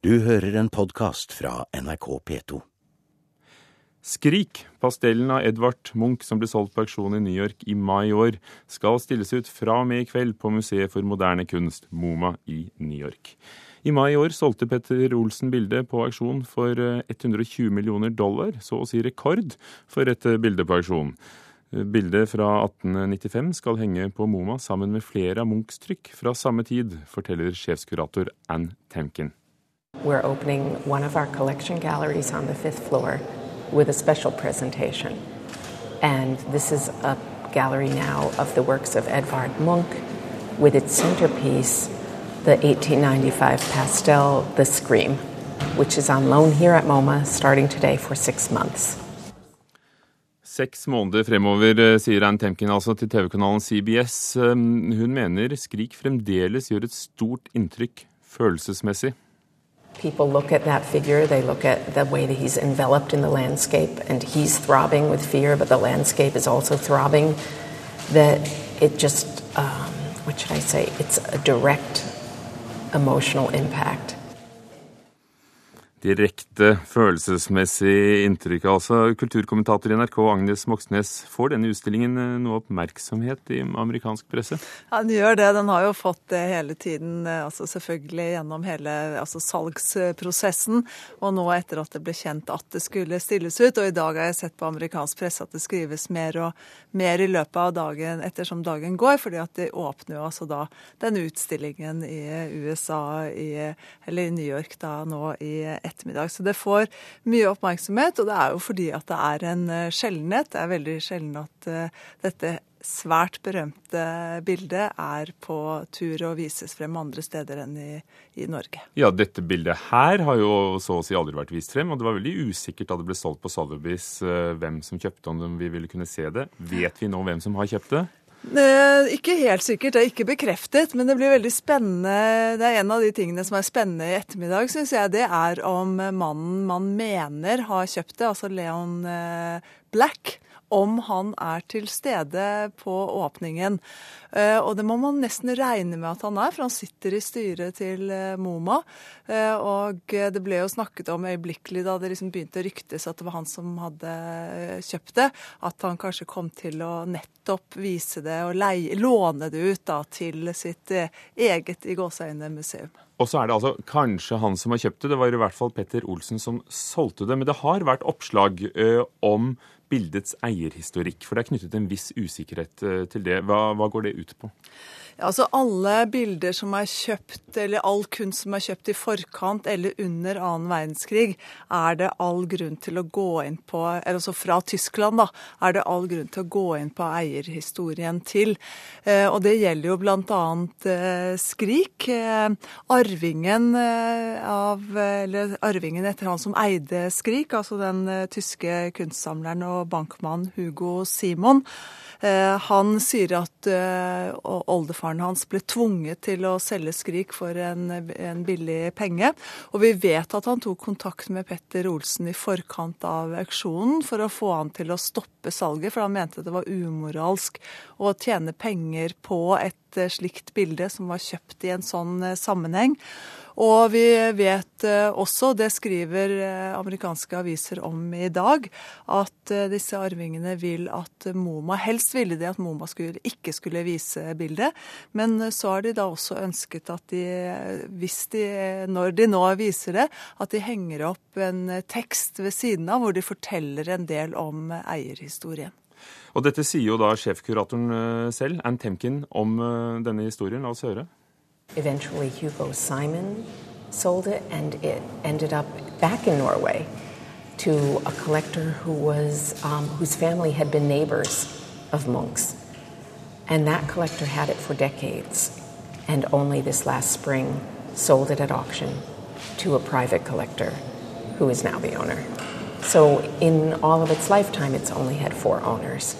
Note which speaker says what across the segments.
Speaker 1: Du hører en podkast fra NRK P2.
Speaker 2: Skrik, pastellen av Edvard Munch som ble solgt på auksjon i New York i mai i år, skal stilles ut fra og med i kveld på Museet for moderne kunst, MoMA, i New York. I mai i år solgte Petter Olsen bildet på auksjon for 120 eh, millioner dollar, så å si rekord for et eh, bilde på auksjon. Eh, bildet fra 1895 skal henge på MoMA sammen med flere av Munchs trykk fra samme tid, forteller sjefskurator Ann Temkin.
Speaker 3: We're opening one of our collection galleries on the fifth floor with a special presentation. And this is a gallery now of the works of Edvard Munch with its centerpiece, the 1895 pastel, The Scream, which is on loan here at MoMA starting today for six months.
Speaker 2: Seks måneder fremover, eh, sier Ann Temkin altså til TV-kanalen CBS. Um, hun mener Skrik fremdeles gjør et stort inntrykk følelsesmessig.
Speaker 3: People look at that figure, they look at the way that he's enveloped in the landscape, and he's throbbing with fear, but the landscape is also throbbing. That it just, um, what should I say? It's a direct emotional impact.
Speaker 2: Direkte følelsesmessig inntrykk. Altså, Kulturkommentator i NRK Agnes Moxnes, får denne utstillingen eh, noe oppmerksomhet i amerikansk presse?
Speaker 4: Ja, Den gjør det. Den har jo fått det hele tiden, eh, altså selvfølgelig gjennom hele altså salgsprosessen. Og nå etter at det ble kjent at det skulle stilles ut. Og i dag har jeg sett på amerikansk presse at det skrives mer og mer i løpet av dagen ettersom dagen går. fordi at de åpner jo altså da den utstillingen i USA, i, eller i New York da nå i. Så det får mye oppmerksomhet, og det er jo fordi at det er en eh, sjeldenhet. Det er veldig sjelden at uh, dette svært berømte bildet er på tur og vises frem andre steder enn i, i, Norge.
Speaker 2: Ja, dette bildet her har jo så å si aldri vært vist frem, og det var veldig usikkert da det ble solgt på Sotheby's uh, hvem som kjøpte, om vi ville kunne se det. Vet vi nå hvem som har kjøpt det?
Speaker 4: Ikke helt sikkert, det er ikke bekreftet, men det blir veldig spennende. Det er en av de tingene som er spennende i ettermiddag, syns jeg. Det er om mannen man mener har kjøpt det, altså Leon eh, Black om han er til stede på åpningen. Eh, og det må man nesten regne med at han er, for han sitter i styret til eh, MoMA. Eh, og det ble jo snakket om øyeblikkelig da det liksom begynte å ryktes at det var han som hadde kjøpt det, at han kanskje kom til å nettopp vise det og leie, låne det ut da til sitt eget i gåseøyne museum.
Speaker 2: Og så er det altså kanskje han som har kjøpt det. Det var i hvert fall Petter Olsen som solgte det. Men det har vært oppslag ø, om bildets eierhistorikk? For det er knyttet en viss usikkerhet eh, til det. Hva, hva går det ut på?
Speaker 4: Altså Alle bilder som er kjøpt, eller all kunst som er kjøpt i forkant eller under annen verdenskrig, er det all grunn til å gå inn på altså fra Tyskland, da, er det all grunn til å gå inn på eierhistorien til. Eh, og det gjelder jo bl.a. Eh, Skrik. Arvingen av Eller arvingen etter han som eide Skrik, altså den tyske kunstsamleren og bankmannen Hugo Simon. Eh, han sier at eh, oldefaren hans ble tvunget til å selge Skrik for en, en, billig penge. Og vi vet at han tok kontakt med Petter Olsen i forkant av auksjonen for å få han til å stoppe salget, for han mente det var umoralsk å tjene penger på et eh, slikt bilde som var kjøpt i en sånn sammenheng. Og vi vet eh, også, det skriver eh, amerikanske aviser om i dag, at eh, disse arvingene vil at MoMA Helst ville de at MoMA skulle, ikke skulle vise bildet, men så har de da også ønsket at de, hvis de, når de nå viser det, at de henger opp en tekst ved siden av hvor de forteller en del om eierhistorien.
Speaker 2: Og dette sier jo da sjefkuratoren selv, Ann Temkin, om denne historien. La oss høre.
Speaker 3: Eventually, Hugo Simon sold it, and it ended up back in Norway to a collector who was um, whose family had been neighbors of monks, and that collector had it for decades, and only this last spring sold it at auction to a private collector, who is now the owner. So, in all of its lifetime, it's only had four owners.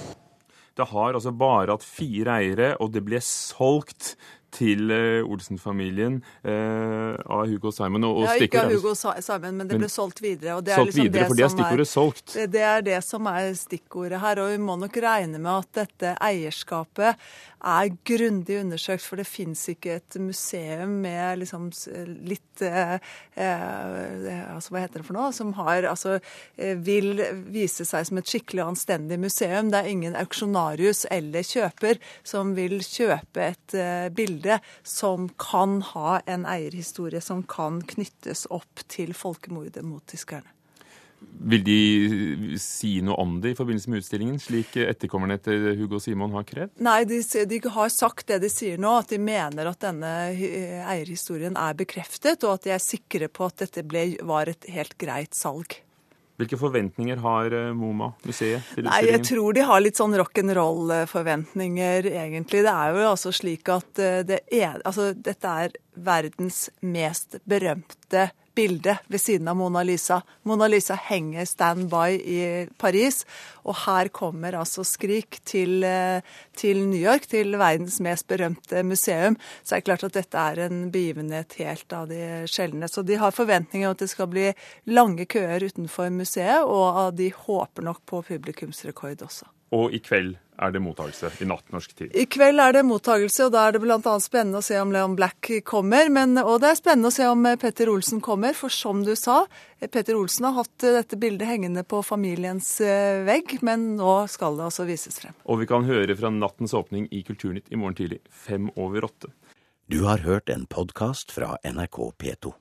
Speaker 2: Det har altså bare hatt fire eiere, og det ble solgt til uh, Olsen-familien eh, av Hugo Simon. Og, og
Speaker 4: ja, ikke av
Speaker 2: er-
Speaker 4: Hugo Simon, men det ble solgt videre. Og det er
Speaker 2: solgt
Speaker 4: liksom
Speaker 2: videre,
Speaker 4: det
Speaker 2: for det er
Speaker 4: stikkordet
Speaker 2: stikkordet solgt.
Speaker 4: Det, det er det som er stikkordet her. Og vi må nok regne med at dette eierskapet er grundig undersøkt, for det fins ikke et museum med liksom litt eh, eh, altså Hva heter det for noe? Som har, altså, eh, vil vise seg som et skikkelig anstendig museum. Det er ingen auksjonarius eller kjøper som vil kjøpe et eh, bilde som kan ha en eierhistorie som kan knyttes opp til folkemordet mot tyskerne.
Speaker 2: Vil de si noe om det i forbindelse med utstillingen, slik etterkommerne etter Hugo Simon har krevd?
Speaker 4: Nei, de, de har sagt det de sier nå, at de mener at denne eierhistorien er bekreftet, og at de er sikre på at dette ble, var et helt greit salg.
Speaker 2: Hvilke forventninger har eh, MoMA, museet, til
Speaker 4: Nei, jeg tror de har litt sånn rock'n'roll-forventninger, egentlig. Det er jo altså slik at eh, det er, altså, dette er verdens mest berømte bilde ved siden av Mona Lisa. Mona Lisa henger standby i Paris, og her kommer altså Skrik til, eh, til New York, til verdens mest berømte museum. Så er det klart at dette er en begivenhet helt av de sjeldne. Så de har forventninger om at det skal bli lange køer utenfor museet, og de håper nok på publikumsrekord også.
Speaker 2: Og i kveld er det mottakelse i natt norsk tid.
Speaker 4: I kveld er det mottagelse, og da er det bl.a. spennende å se om Leon Black kommer. Men, og det er spennende å se om eh, Petter Olsen kommer, for som du sa, eh, Petter Olsen har hatt dette bildet hengende på familiens eh, men nå skal det altså vises frem.
Speaker 2: Og vi kan høre fra nattens åpning i Kulturnytt i morgen tidlig, fem over åtte.
Speaker 1: Du har hørt en podkast fra NRK P2.